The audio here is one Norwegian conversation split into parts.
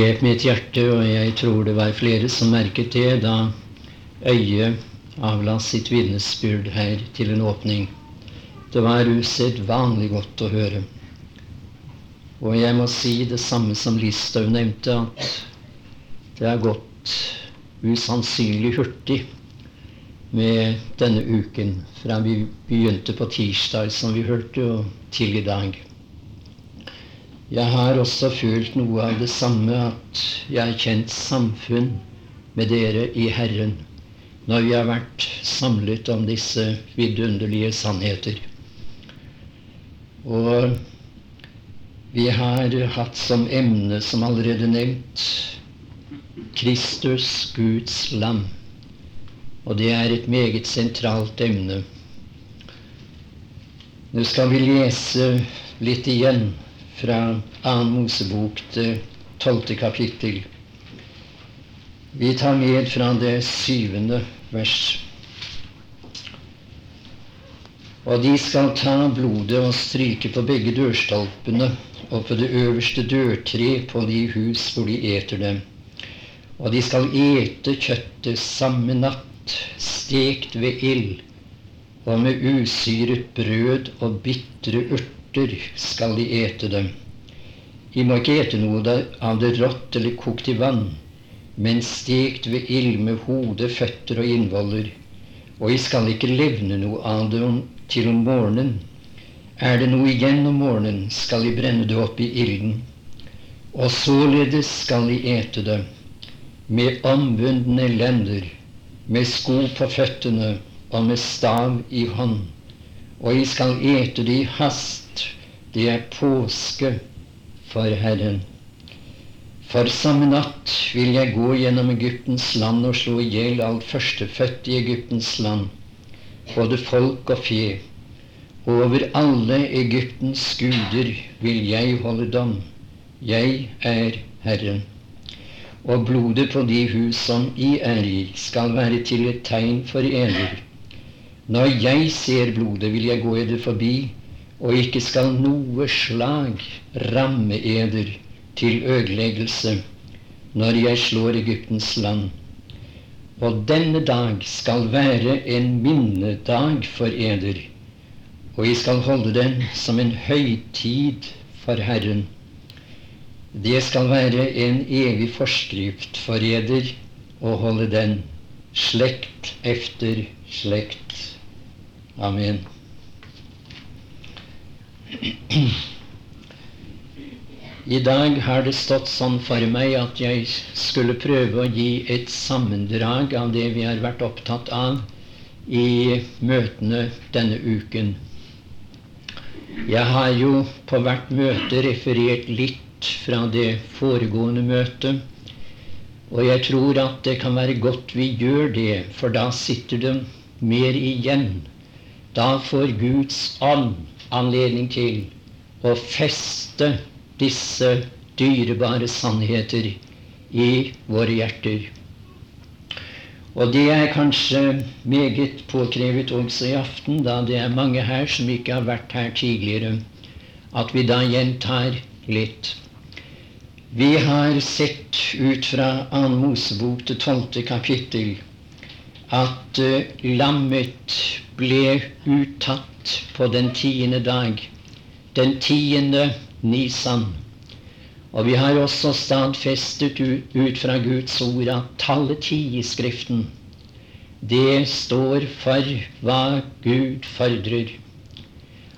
grep mitt hjerte, og jeg tror det var flere som merket det da øyet avla sitt vitnesbyrd her til en åpning. Det var usedvanlig godt å høre. Og jeg må si det samme som Listhaug nevnte, at det har gått usannsynlig hurtig med denne uken, fra vi begynte på tirsdag, som vi hørte, og til i dag. Jeg har også følt noe av det samme, at jeg har kjent samfunn med dere i Herren når vi har vært samlet om disse vidunderlige sannheter. Og vi har hatt som emne, som allerede nevnt, Kristus, Guds lam. Og det er et meget sentralt emne. Nå skal vi lese litt igjen fra 2. Mosebok, det tolvte kapittel. Vi tar med fra det syvende vers. Og de skal ta blodet og stryke på begge dørstolpene og på det øverste dørtre på de hus hvor de eter dem. Og de skal ete kjøttet samme natt, stekt ved ild, og med usyret brød og bitre urter urter skal de ete dem. De må ikke ete noe av det rått eller kokt i vann, men stekt ved ild med hode, føtter og innvoller. Og de skal ikke levne noe av det til om morgenen. Er det noe igjen om morgenen, skal de brenne det opp i ilden. Og således skal de ete det, med omvundne lender, med sko på føttene og med stav i hånd. Og de skal ete det i hast det er påske for Herren. For samme natt vil jeg gå gjennom Egyptens land og slå i hjel alt førstefødt i Egyptens land, både folk og fe. Og Over alle Egyptens guder vil jeg holde dom. Jeg er Herren. Og blodet på de hus som I er i, skal være til et tegn for eder. Når jeg ser blodet, vil jeg gå eder forbi, og ikke skal noe slag ramme eder til ødeleggelse når jeg slår Egyptens land. Og denne dag skal være en minnedag for eder, og jeg skal holde den som en høytid for Herren. Det skal være en evig forskrift for eder å holde den, slekt efter slekt. Amen. I dag har det stått sånn for meg at jeg skulle prøve å gi et sammendrag av det vi har vært opptatt av i møtene denne uken. Jeg har jo på hvert møte referert litt fra det foregående møtet. Og jeg tror at det kan være godt vi gjør det, for da sitter det mer igjen. Da får Guds ånd anledning til å feste disse dyrebare sannheter i våre hjerter. Og det er kanskje meget påkrevet også i aften, da det er mange her som ikke har vært her tidligere, at vi da gjentar litt. Vi har sett ut fra 2. Mosebok til tolvte kapittel at uh, lammet ble uttatt på den tiende dag, den tiende Nisan. Og vi har også stadfestet ut fra Guds ord at tallet ti i Skriften, det står for hva Gud fordrer.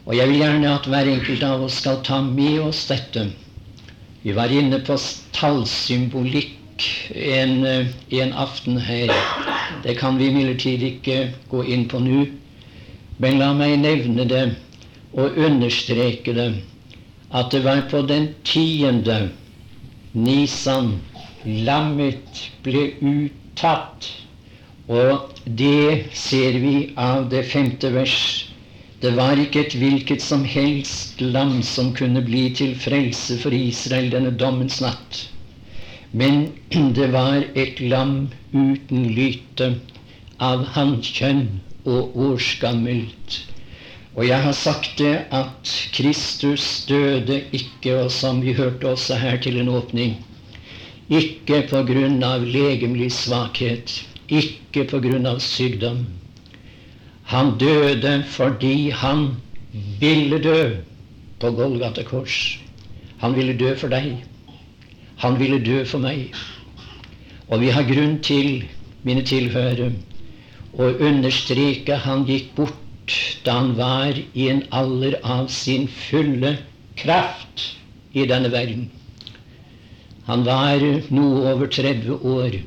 Og jeg vil gjerne at hver enkelt av oss skal ta med oss dette. Vi var inne på tallsymbolikk en, en aften her. Det kan vi imidlertid ikke gå inn på nå. Men la meg nevne det og understreke det, at det var på den tiende Nisan lammet ble uttatt. Og det ser vi av det femte vers. Det var ikke et hvilket som helst lam som kunne bli til frelse for Israel denne dommens natt. Men det var et lam uten lyte, av hannkjønn og årsgammelt. Og jeg har sagt det at Kristus døde ikke, og som vi hørte også her til en åpning Ikke på grunn av legemlig svakhet, ikke på grunn av sykdom. Han døde fordi han ville dø på Golgata kors. Han ville dø for deg. Han ville dø for meg. Og vi har grunn til, mine tilhørere, å understreke han gikk bort da han var i en alder av sin fulle kraft i denne verden. Han var noe over 30 år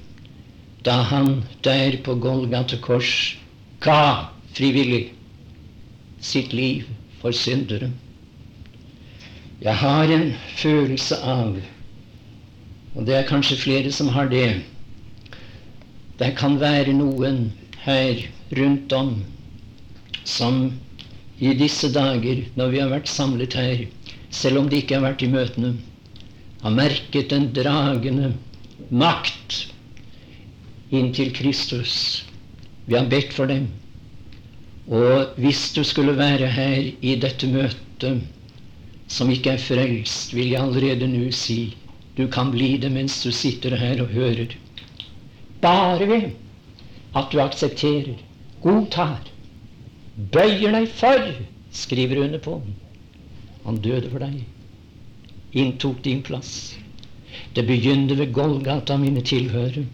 da han der på Golgata kors ga frivillig sitt liv for syndere. Jeg har en følelse av, og det er kanskje flere som har det Det kan være noen her rundt om som i disse dager, når vi har vært samlet her, selv om de ikke har vært i møtene, har merket den dragende makt inntil Kristus. Vi har bedt for dem. Og hvis du skulle være her i dette møtet som ikke er frelst, vil jeg allerede nå si du kan bli det mens du sitter her og hører. Bare ved at du aksepterer, godtar, bøyer deg for, skriver under på. Han døde for deg, inntok din plass. Det begynner ved Golgata, mine tilhørere.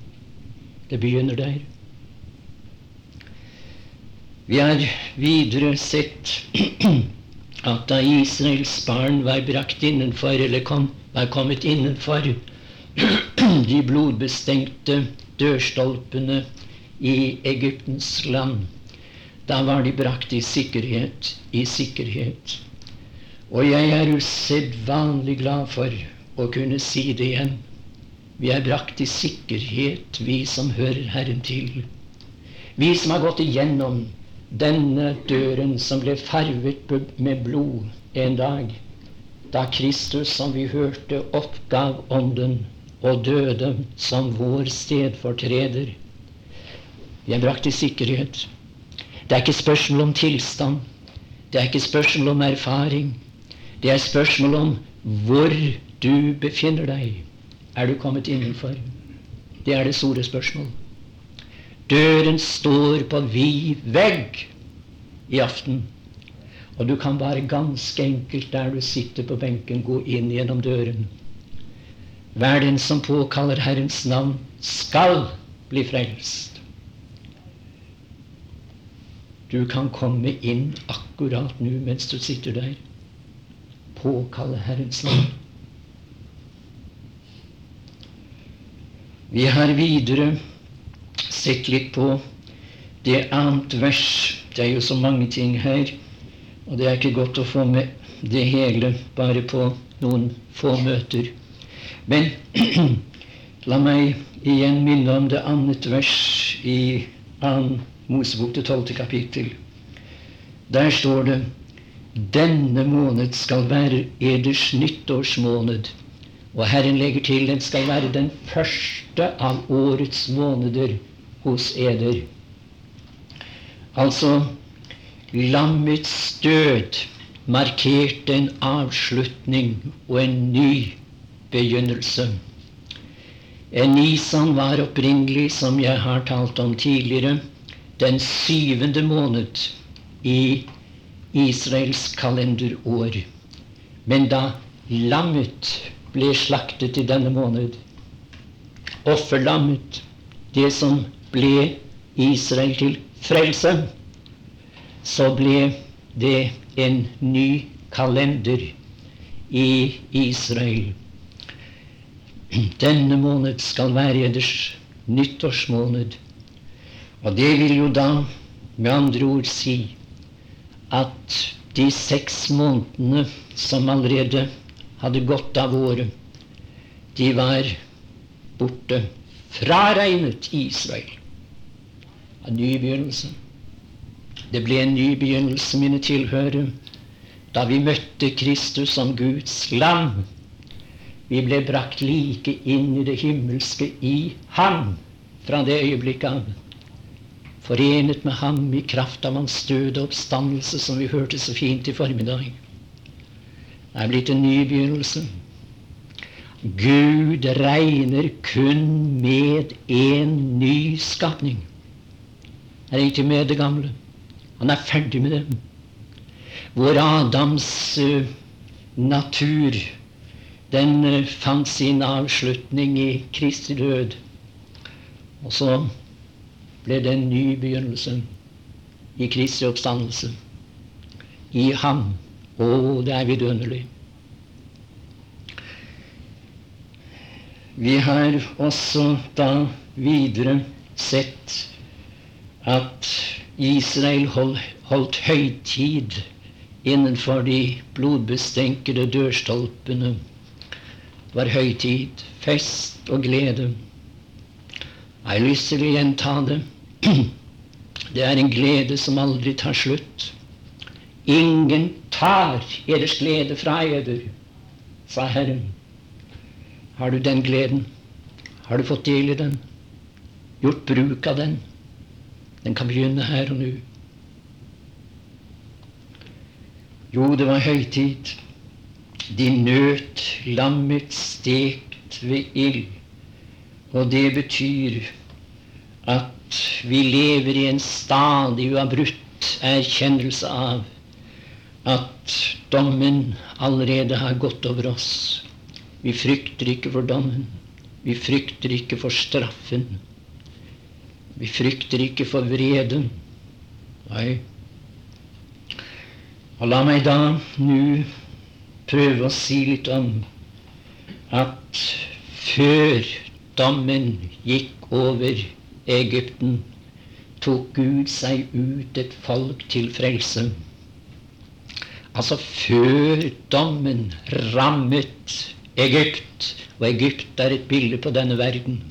Det begynner der. Vi har videre sett at da Israels barn var brakt innenfor, eller kom, var kommet innenfor de blodbestengte dørstolpene i Egyptens land, da var de brakt i sikkerhet, i sikkerhet. Og jeg er usedvanlig glad for å kunne si det igjen. Vi er brakt i sikkerhet, vi som hører Herren til. Vi som har gått igjennom denne døren som ble farvet med blod en dag, da Kristus, som vi hørte, oppgav ånden og døde som vår stedfortreder. Vi er brakt i sikkerhet. Det er ikke spørsmål om tilstand. Det er ikke spørsmål om erfaring. Det er spørsmål om hvor du befinner deg. Er du kommet innenfor? Det er det store spørsmål. Døren står på vid vegg i aften. Og du kan bare ganske enkelt der du sitter på benken, gå inn gjennom døren. Hver den som påkaller Herrens navn, skal bli frelst. Du kan komme inn akkurat nå mens du sitter der. Påkalle Herrens navn. Vi har videre sett litt på det annet vers. Det er jo så mange ting her, og det er ikke godt å få med det hele bare på noen få møter. Men la meg igjen minne om det annet vers i 2. Mosebok, det tolvte kapittel. Der står det denne måned skal være eders nyttårsmåned. Og Herren legger til den skal være den første av årets måneder hos eder. Altså lammets død markerte en avslutning og en ny begynnelse. En Nisan var opprinnelig, som jeg har talt om tidligere, den syvende måned i Israels kalenderår. Men da lammet ble slaktet i denne måned. Offerlammet, det som ble Israel til frelse, så ble det en ny kalender i Israel. Denne måned skal være eders nyttårsmåned. Og det vil jo da med andre ord si at de seks månedene som allerede hadde gått av året. De var borte. Fraregnet Israel. En ny begynnelse. Det ble en ny begynnelse, mine tilhørere, da vi møtte Kristus som Guds lam. Vi ble brakt like inn i det himmelske i Ham fra det øyeblikket av. Forenet med Ham i kraft av Hans døde oppstandelse, som vi hørte så fint i formiddag. Det er blitt en ny begynnelse. Gud regner kun med en ny skapning. Det er ikke med det gamle. Han er ferdig med det. Hvor Adams uh, natur den uh, fant sin avslutning i Kristi død. Og så ble det en ny begynnelse i Kristi oppstandelse. I ham. Å, det er vidunderlig. Vi har også da videre sett at Israel holdt høytid innenfor de blodbestenkede dørstolpene. Var høytid, fest og glede. Jeg har lyst til å gjenta det. Det er en glede som aldri tar slutt. Ingen tar eders glede fra eder, sa Herren. Har du den gleden? Har du fått del i den? Gjort bruk av den? Den kan begynne her og nå. Jo, det var høytid. De nøt lammet stekt ved ild. Og det betyr at vi lever i en stadig uavbrutt erkjennelse av at dommen allerede har gått over oss. Vi frykter ikke for dommen. Vi frykter ikke for straffen. Vi frykter ikke for vreden. Nei. Og la meg da nå prøve å si litt om at før dommen gikk over Egypten, tok Gud seg ut et folk til frelse. Altså før dommen rammet Egypt, og Egypt er et bilde på denne verden,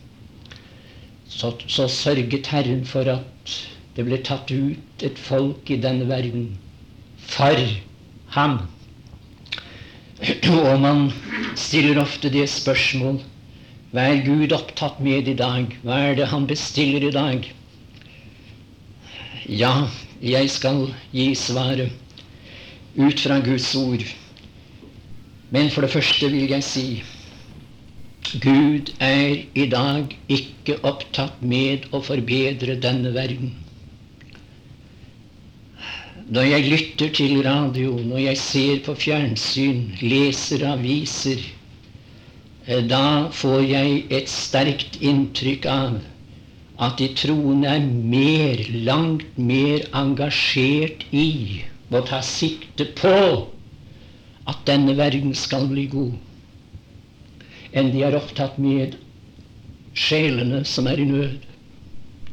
så, så sørget Herren for at det ble tatt ut et folk i denne verden for ham. Og man stiller ofte det spørsmål hva er Gud opptatt med i dag? Hva er det han bestiller i dag? Ja, jeg skal gi svaret ut fra Guds ord. Men for det første vil jeg si Gud er i dag ikke opptatt med å forbedre denne verden. Når jeg lytter til radio, når jeg ser på fjernsyn, leser aviser, eh, da får jeg et sterkt inntrykk av at de troende er mer, langt mer engasjert i å ta sikte på at denne verden skal bli god, enn de er opptatt med sjelene som er i nød,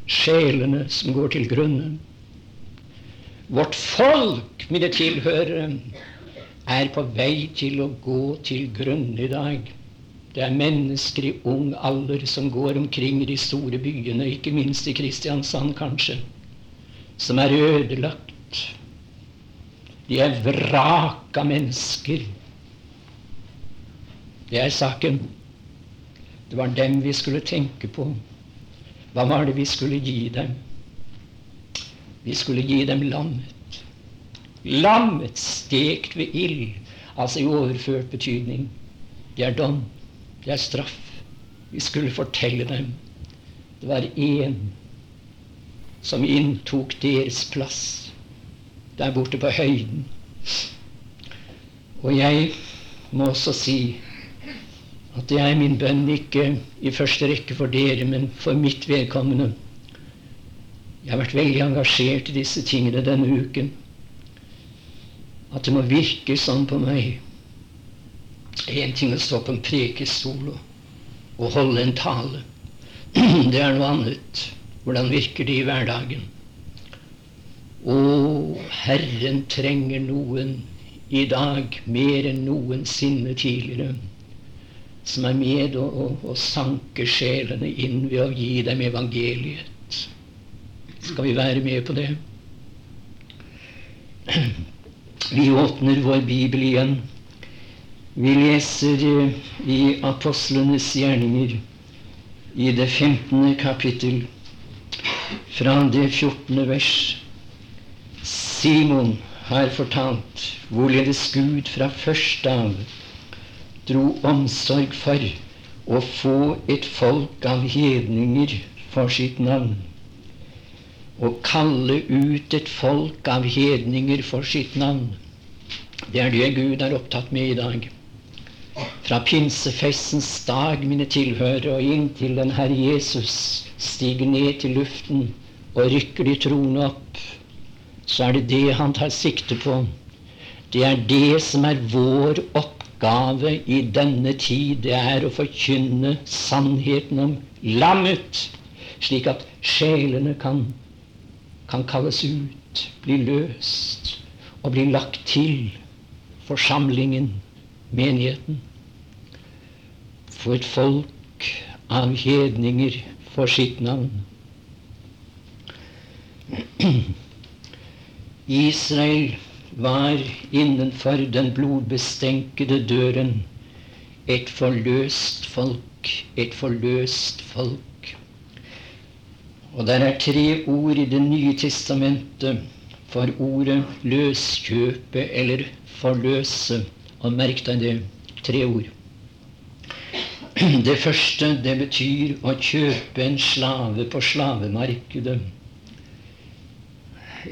sjelene som går til grunnen. Vårt folk, mine tilhørere, er på vei til å gå til grunne i dag. Det er mennesker i ung alder som går omkring i de store byene, ikke minst i Kristiansand kanskje, som er ødelagt de er vrak av mennesker. Det er saken. Det var dem vi skulle tenke på. Hva var det vi skulle gi dem? Vi skulle gi dem lammet. Lammet stekt ved ild, altså i overført betydning. Det er dom. Det er straff. Vi skulle fortelle dem det var én som inntok deres plass der borte på høyden. Og jeg må også si at det er min bønn ikke i første rekke for dere, men for mitt vedkommende. Jeg har vært veldig engasjert i disse tingene denne uken. At det må virke sånn på meg. Én ting å stå på en prekestol og, og holde en tale. Det er noe annet. Hvordan virker det i hverdagen? Å, Herren trenger noen i dag mer enn noensinne tidligere som er med å, å, å sanke sjelene inn ved å gi dem evangeliet. Skal vi være med på det? Vi åpner vår bibel igjen. Vi leser eh, i Apostlenes gjerninger i det 15. kapittel, fra det 14. vers. Simon har fortalt hvorledes Gud fra første av dro omsorg for å få et folk av hedninger for sitt navn. Å kalle ut et folk av hedninger for sitt navn. Det er det Gud er opptatt med i dag. Fra pinsefestens dag, mine tilhørere, og inn til den Herre Jesus stiger ned til luften og rykker de troende opp, så er det det han tar sikte på. Det er det som er vår oppgave i denne tid. Det er å forkynne sannheten om lammet, slik at sjelene kan, kan kalles ut, bli løst og bli lagt til forsamlingen, menigheten for et folk av hedninger for sitt navn. Israel var innenfor den blodbestenkede døren et forløst folk, et forløst folk. Og der er tre ord i Det nye testamentet for ordet løskjøpe eller forløse. Og merk deg det. Tre ord. Det første, det betyr å kjøpe en slave på slavemarkedet.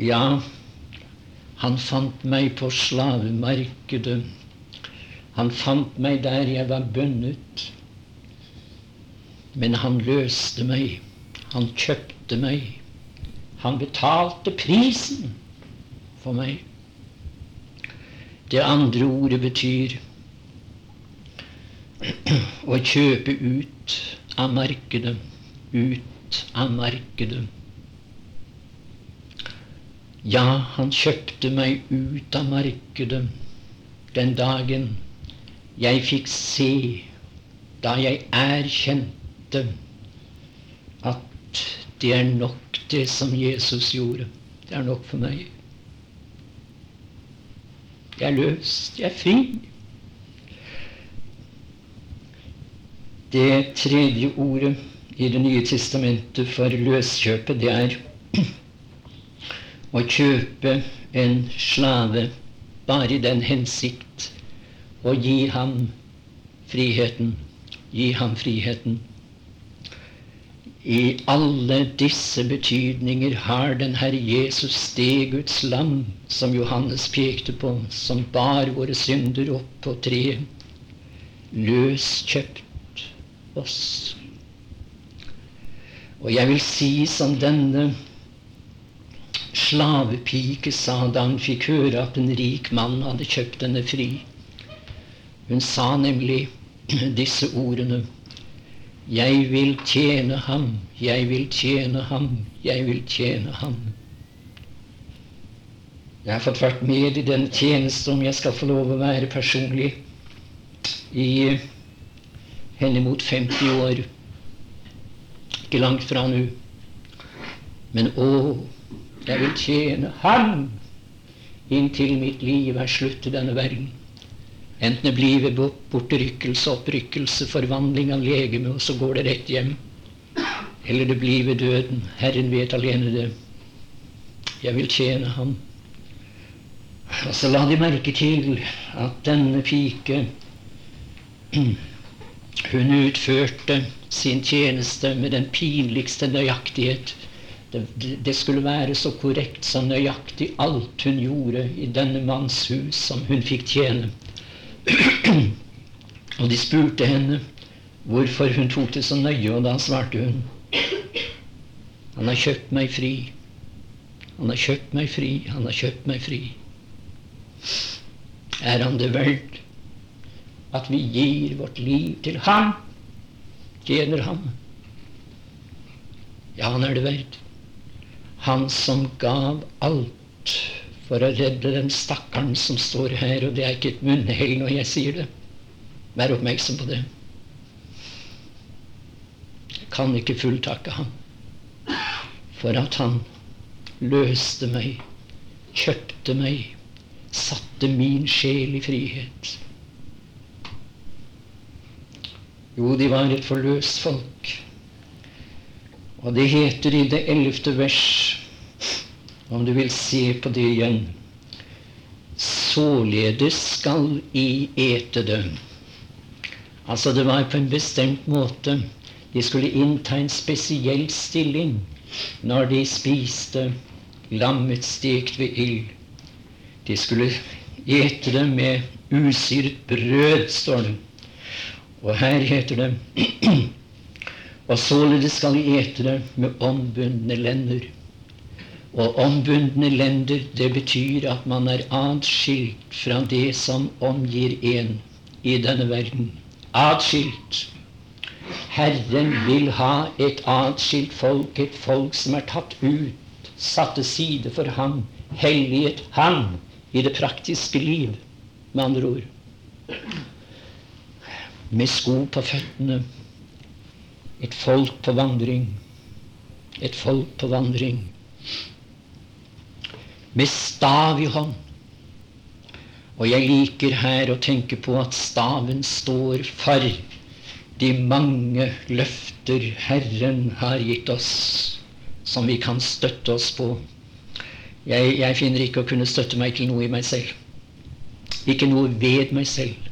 Ja, han fant meg på slavemarkedet. Han fant meg der jeg var bundet. Men han løste meg. Han kjøpte meg. Han betalte prisen for meg. Det andre ordet betyr å kjøpe ut av markedet. Ut av markedet. Ja, han kjøpte meg ut av markedet den dagen jeg fikk se, da jeg erkjente at det er nok, det som Jesus gjorde. Det er nok for meg. Jeg er løst. Jeg er fri. Det tredje ordet i Det nye testamentet for løskjøpet, det er å kjøpe en slave bare i den hensikt å gi ham friheten. Gi ham friheten. I alle disse betydninger har den Herre Jesus det Guds lam som Johannes pekte på, som bar våre synder opp på treet, løskjøpt oss. Og jeg vil si som denne slavepike sa da hun fikk høre at en rik mann hadde kjøpt henne fri. Hun sa nemlig disse ordene Jeg vil tjene ham, jeg vil tjene ham, jeg vil tjene ham. Jeg har fått vært med i denne tjeneste om jeg skal få lov å være personlig i henimot 50 år. Ikke langt fra nå. Men å, jeg vil tjene Ham inntil mitt liv er slutt i denne verden. Enten det blir ved bortrykkelse, opprykkelse, forvandling av legeme, og så går det rett hjem. Eller det blir ved døden. Herren vet alene det. Jeg vil tjene Ham. Og så la de merke til at denne pike hun utførte sin tjeneste med den pinligste nøyaktighet. Det, det, skulle være så korrekt, så nøyaktig alt hun gjorde i denne manns hus som hun fikk tjene. og de spurte henne hvorfor hun tok det så nøye, og da svarte hun Han har kjøpt meg fri. Han har kjøpt meg fri. Han har kjøpt meg fri. Er han det verdt? at vi gir vårt liv til Ham, tjener Ham. Ja, han er det verdt. Han som gav alt for å redde den stakkaren som står her, og det er ikke et munnhell når jeg sier det. Vær oppmerksom på det. Jeg kan ikke fulltakke ham for at han løste meg, kjøpte meg, satte min sjel i frihet. Jo, de var et forløst folk. Og det heter i det ellevte vers, om du vil se på det igjen Således skal I ete det. Altså, det var på en bestemt måte. De skulle innta en spesiell stilling når de spiste lammet stekt ved ild. De skulle ete det med usyret brød, står det. Og her heter det Og således skal de ete det med ombundne lender. Og ombundne lender, det betyr at man er atskilt fra det som omgir en i denne verden. Atskilt. Herren vil ha et atskilt folk, et folk som er tatt ut, satt til side for ham, helliget ham i det praktiske liv, med andre ord. Med sko på føttene. Et folk på vandring. Et folk på vandring. Med stav i hånd. Og jeg liker her å tenke på at staven står for de mange løfter Herren har gitt oss, som vi kan støtte oss på. Jeg, jeg, finner ikke å kunne støtte meg til noe i meg selv. Ikke noe ved meg selv.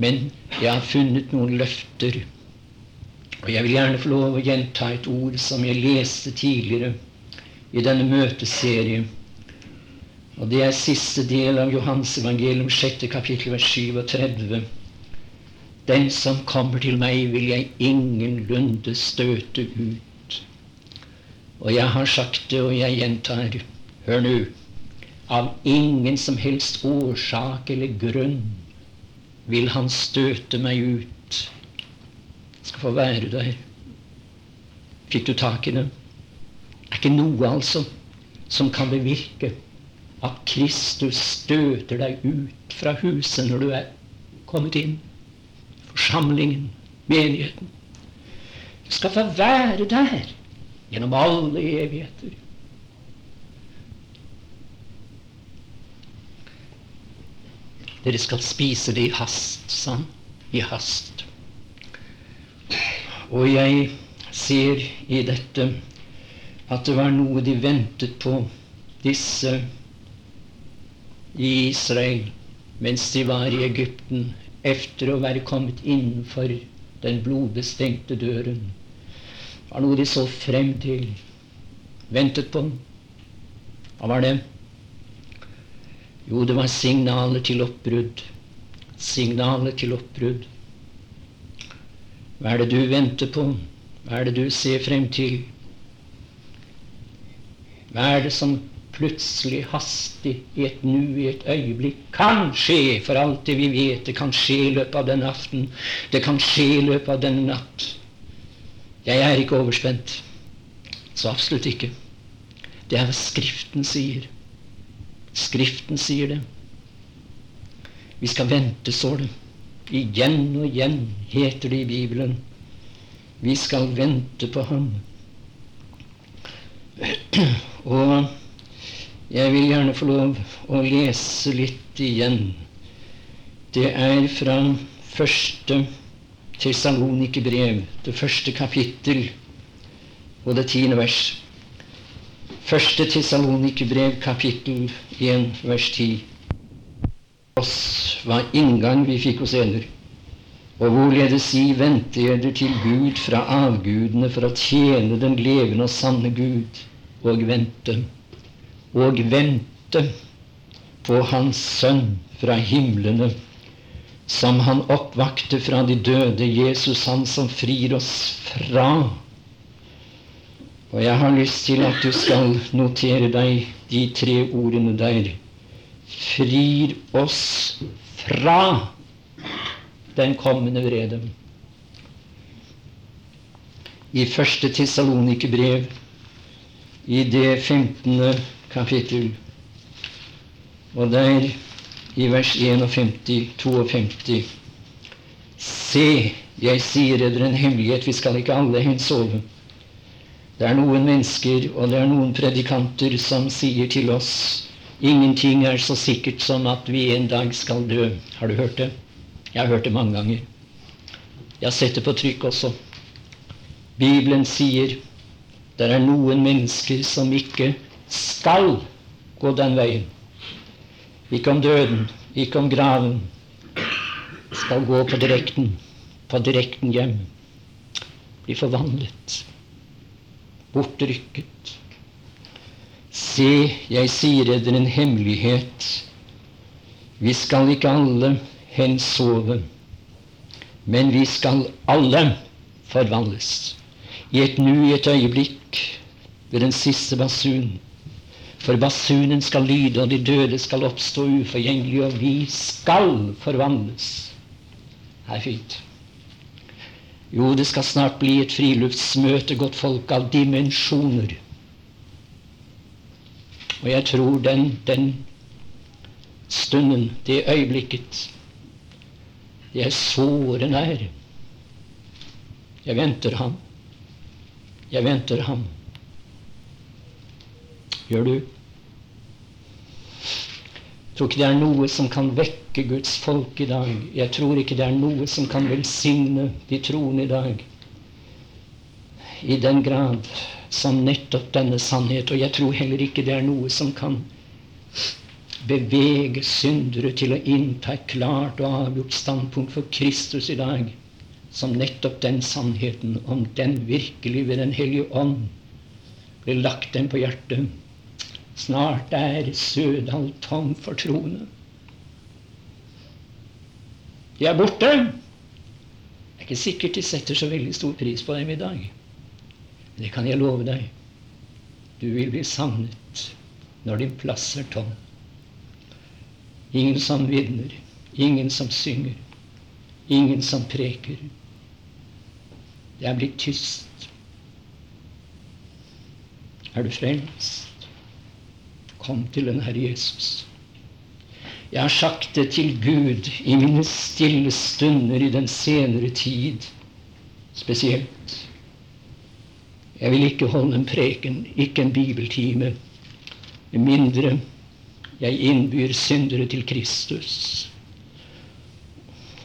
Men jeg har funnet noen løfter. Og jeg vil gjerne få lov å gjenta et ord som jeg leste tidligere i denne møteserien. Og det er siste del av Johans evangelium, sjette kapittel, vers 37. Den som kommer til meg, vil jeg ingenlunde støte ut. Og jeg har sagt det, og jeg gjentar. Hør nå. Av ingen som helst årsak eller grunn vil han støte meg ut. Jeg skal få være der. Fikk du tak i det? Det er ikke noe, altså, som kan bevirke at Kristus støter deg ut fra huset når du er kommet inn forsamlingen, menigheten. Du skal få være der gjennom alle evigheter. Dere skal spise det i hast, sa han. I hast. Og jeg ser i dette at det var noe de ventet på, disse i Israel, mens de var i Egypten efter å være kommet innenfor den blodbestengte døren. Det var noe de så frem til, ventet på. Hva var det? Jo, det var signaler til oppbrudd. Signaler til oppbrudd. Hva er det du venter på? Hva er det du ser frem til? Hva er det som plutselig, hastig, i et nu, i et øyeblikk. Kan skje, for alt det vi vet. Det kan skje i løpet av den aften. Det kan skje i løpet av denne natt. Jeg er ikke overspent. Så absolutt ikke. Det er hva Skriften sier. Skriften sier det. Vi skal vente, står det. Igjen og igjen heter det i Bibelen. Vi skal vente på Ham. Og jeg vil gjerne få lov å lese litt igjen. Det er fra første Tessalonikerbrev, det første kapittel og det tiende vers. Første Tessalonikerbrev, kapittel 1, vers 10. Oss var inngang vi fikk hos eder. Og hvorledes si venter eder til Gud fra avgudene for å tjene den levende og sanne Gud, og vente og vente på Hans Sønn fra himlene, som Han oppvakte fra de døde, Jesus, Han som frir oss fra. Og jeg har lyst til at du skal notere deg de tre ordene der. Frir oss fra den kommende vrede. I første Tessalonikerbrev, i det 15 kapittel. Og der, i vers 51, 52 Se, jeg sier dere en hemmelighet, vi skal ikke alle hen sove. Det er noen mennesker, og det er noen predikanter, som sier til oss Ingenting er så sikkert som at vi en dag skal dø. Har du hørt det? Jeg har hørt det mange ganger. Jeg har sett det på trykk også. Bibelen sier det er noen mennesker som ikke skal gå den veien. Ikke om døden, ikke om graven, skal gå på direkten, på direkten hjem, bli forvandlet, bortrykket. Se, jeg sier dere en hemmelighet. Vi skal ikke alle hensove, men vi skal alle forvandles. I et nu, i et øyeblikk, ved den siste basun. For basunen skal lyde, og de døde skal oppstå uforgjengelige, og vi skal forvandles. Det er fint. Jo, det skal snart bli et friluftsmøte, godt folk, av dimensjoner. Og jeg tror den, den stunden, det øyeblikket, det er såre nær. Jeg venter ham. Jeg venter ham. Gjør du? Jeg tror ikke det er noe som kan vekke Guds folk i dag. Jeg tror ikke det er noe som kan velsigne de troende i dag i den grad som nettopp denne sannhet. Og jeg tror heller ikke det er noe som kan bevege syndere til å innta et klart og avgjort standpunkt for Kristus i dag, som nettopp den sannheten, om den virkelig ved Den hellige ånd blir lagt dem på hjertet Snart er Sødal tom for troende. De er borte. Det er ikke sikkert de setter så veldig stor pris på dem i dag. Men det kan jeg love deg. Du vil bli savnet når din plass er tom. Ingen som vitner, ingen som synger, ingen som preker. Det er blitt tyst. Er du frelst? Kom til den Herre Jesus. Jeg har sagt det til Gud i mine stille stunder i den senere tid spesielt. Jeg vil ikke holde en preken, ikke en bibeltime, med mindre jeg innbyr syndere til Kristus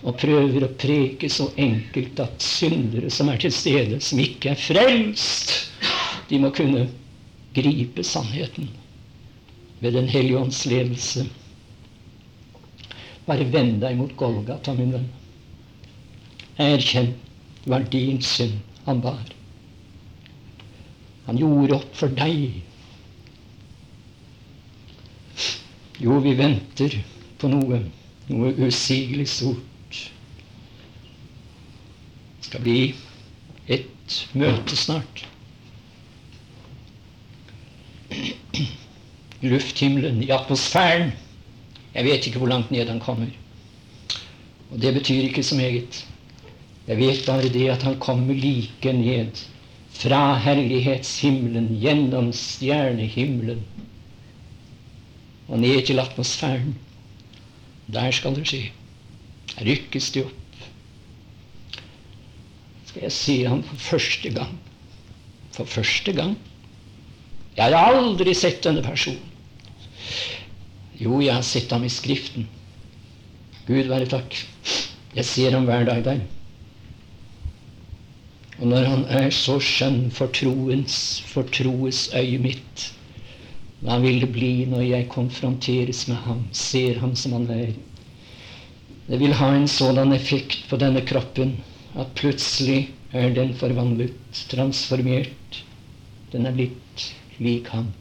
og prøver å preke så enkelt at syndere som er til stede, som ikke er frelst, de må kunne gripe sannheten ved Den hellige ånds ledelse. Bare vend deg mot Golgata, min venn. Erkjenn var din synd han bar. Han gjorde opp for deg. Jo, vi venter på noe, noe usigelig stort. Det skal bli et møte snart lufthimmelen, i atmosfæren. Jeg vet ikke hvor langt ned han kommer. Og det betyr ikke så meget. Jeg vet bare det at han kommer like ned fra herlighetshimmelen, gjennom stjernehimmelen og ned til atmosfæren. Der skal det skje. Rykkes det opp. Skal jeg se ham for første gang. For første gang. Jeg har aldri sett denne personen. Jo, jeg har sett ham i Skriften. Gud være takk. Jeg ser ham hver dag der. Og når han er så skjønn for troens, for troes øye mitt, hva vil det bli når jeg konfronteres med ham, ser ham som han er? Det vil ha en sådan effekt på denne kroppen at plutselig er den forvandlet, transformert. Den er blitt lik ham.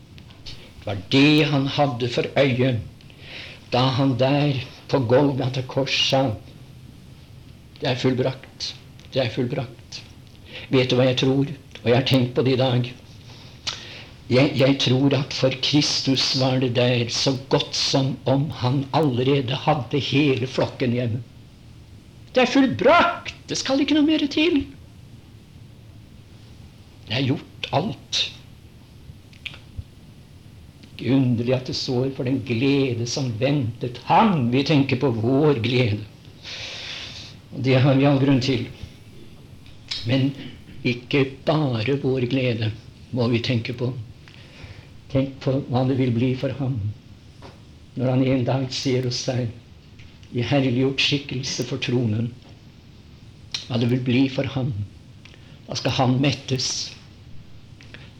Var det han hadde for øye da han der på Golgata kors sa Det er fullbrakt. Det er fullbrakt. Vet du hva jeg tror? Og jeg har tenkt på det i dag. Jeg, jeg, tror at for Kristus var det der så godt som om han allerede hadde hele flokken hjemme. Det er fullbrakt! Det skal ikke noe mer til. Det er gjort alt. Ikke underlig at det står for den glede som ventet ham. Vi tenker på vår glede. Og det har vi all grunn til. Men ikke bare vår glede må vi tenke på. Tenk på hva det vil bli for ham når han en dag ser oss der i herliggjort skikkelse for tronen. Hva det vil bli for ham. Da skal han mettes.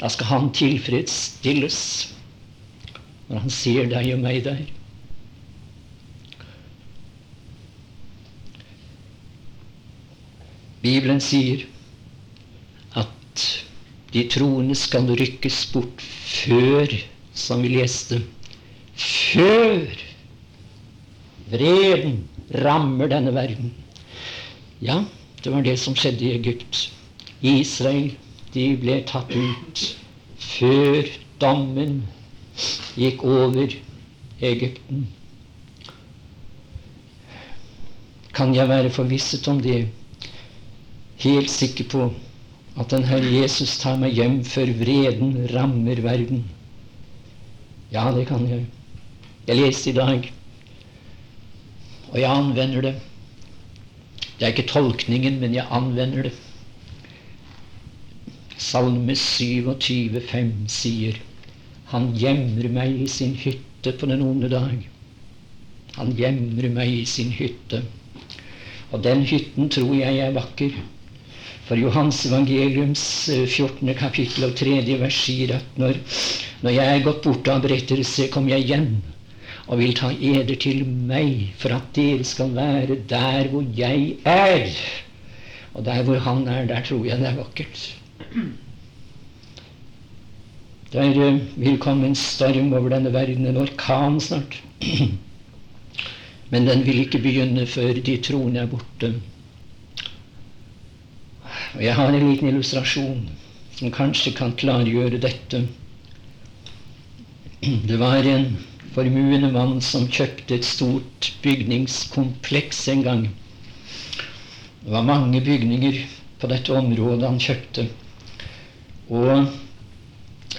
Da skal han tilfredsstilles når han ser deg og meg der. Bibelen sier at de troende skal rykkes bort før, som vi leste, før vreden rammer denne verden. Ja, det var det som skjedde i Egypt. Israel, de ble tatt ut før dommen gikk over Egypten. Kan jeg være forvisset om det? Helt sikker på at den Herre Jesus tar meg hjem før vreden rammer verden. Ja, det kan jeg. Jeg leste i dag, og jeg anvender det. Det er ikke tolkningen, men jeg anvender det. Salme 27, 5 sier Han gjemmer meg i sin hytte på den onde dag. Han gjemmer meg i sin hytte. Og den hytten tror jeg er vakker. For Johans evangeliums 14. Eh, kapittel og 3. vers sier at når, når jeg er gått bort av berettelse, kommer jeg hjem og vil ta eder til meg, for at dere skal være der hvor jeg er. Og der hvor han er, der tror jeg det er vakkert. Der eh, vil komme en storm over denne verden, en orkan snart. Men den vil ikke begynne før de troende er borte. Og Jeg har en liten illustrasjon som kanskje kan klargjøre dette. Det var en formuende mann som kjøpte et stort bygningskompleks en gang. Det var mange bygninger på dette området han kjøpte. Og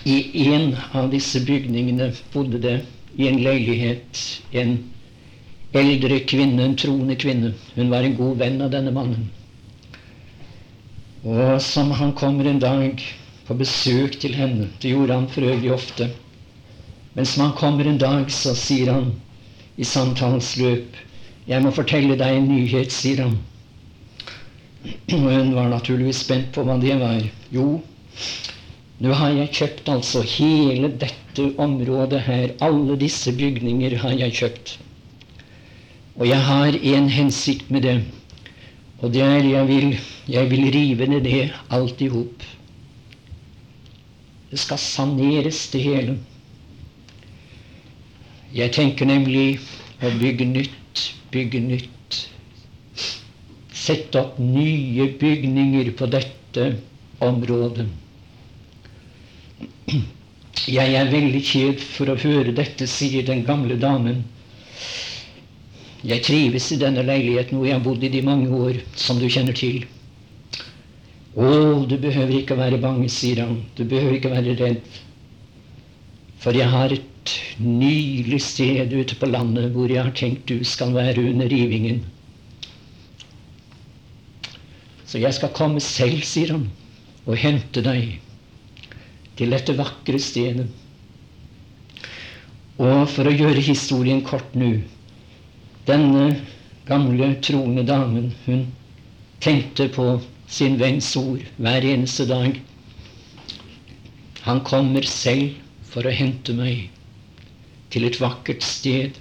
i en av disse bygningene bodde det i en leilighet en eldre kvinne, en troende kvinne. Hun var en god venn av denne mannen. Og som han kommer en dag på besøk til henne Det gjorde han for øvrig ofte. Men som han kommer en dag, så sier han i samtalens løp 'Jeg må fortelle deg en nyhet', sier han. Og hun var naturligvis spent på hva det var. Jo, nå har jeg kjøpt altså hele dette området her. Alle disse bygninger har jeg kjøpt. Og jeg har en hensikt med det. Og det er jeg vil, jeg vil rive ned det alt i hop. Det skal saneres, det hele. Jeg tenker nemlig å bygge nytt, bygge nytt. Sette opp nye bygninger på dette området. Jeg er veldig kjed for å høre dette, sier den gamle damen. Jeg trives i denne leiligheten hvor jeg har bodd i de mange år, som du kjenner til. Å, du behøver ikke være bange, sier han. Du behøver ikke være redd. For jeg har et nydelig sted ute på landet hvor jeg har tenkt du skal være under rivingen. Så jeg skal komme selv, sier han, og hente deg til dette vakre stedet. Og for å gjøre historien kort nå denne gamle, troende damen, hun tenkte på sin venns ord hver eneste dag. Han kommer selv for å hente meg til et vakkert sted,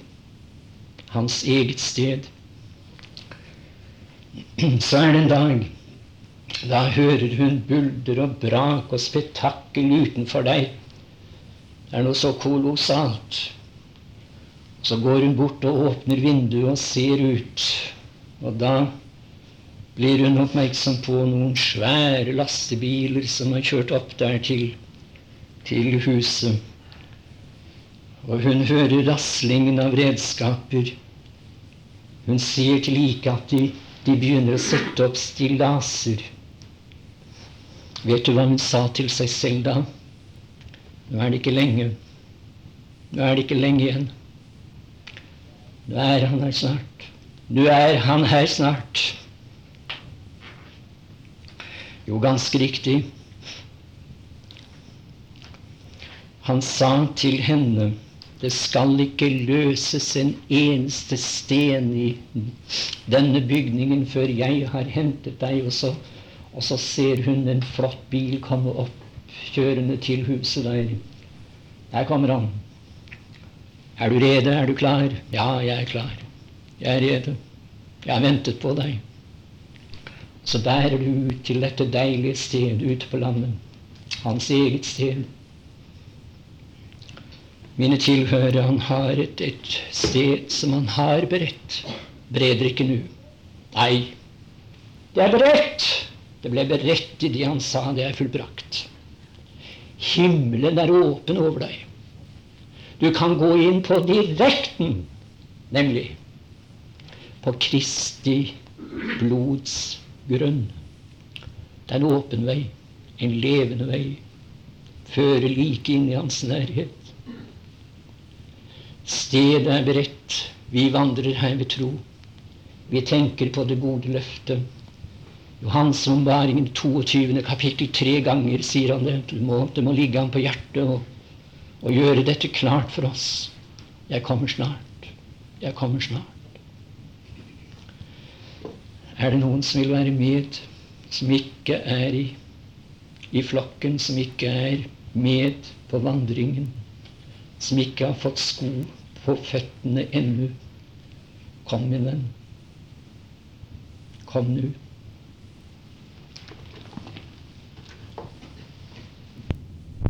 hans eget sted. Så er det en dag da hører hun bulder og brak og spetakkel utenfor deg. Det er noe så kolossalt. Så går hun bort og åpner vinduet og ser ut. Og da blir hun oppmerksom på noen svære lastebiler som har kjørt opp der til, til huset. Og hun hører raslingen av redskaper. Hun ser til like at de, de begynner å sette opp stillaser. Vet du hva hun sa til seg selv da? Nå er det ikke lenge. Nå er det ikke lenge igjen. Nå er han her snart. Nå er han her snart. Jo, ganske riktig. Han sa til henne det skal ikke løses en eneste sten i denne bygningen før jeg har hentet deg. Og så, og så ser hun en flott bil komme opp kjørende til huset der. Der kommer han. Er du rede? Er du klar? Ja, jeg er klar. Jeg er rede. Jeg har ventet på deg. Så bærer du ut til dette deilige sted ute på landet. Hans eget sted. Mine tilhørere, han har et, et sted som han har beredt. Breder ikke nå. Nei, det er beredt. Det ble beredt i det han sa, det er fullbrakt. Himmelen er åpen over deg. Du kan gå inn på direkten, nemlig på Kristi blods grunn. Det er en åpen vei, en levende vei, fører like inn i hans nærhet. Stedet er beredt, vi vandrer her ved tro. Vi tenker på det gode løftet. Johans omværingen 22. kapittel tre ganger sier han det. Det må, det må ligge ham på hjertet og, og gjøre dette klart for oss. Jeg kommer snart. Jeg kommer snart. Er det noen som vil være med, som ikke er i, i flokken, som ikke er med på vandringen, som ikke har fått sko på føttene ennå? Kom, min venn. Kom nå.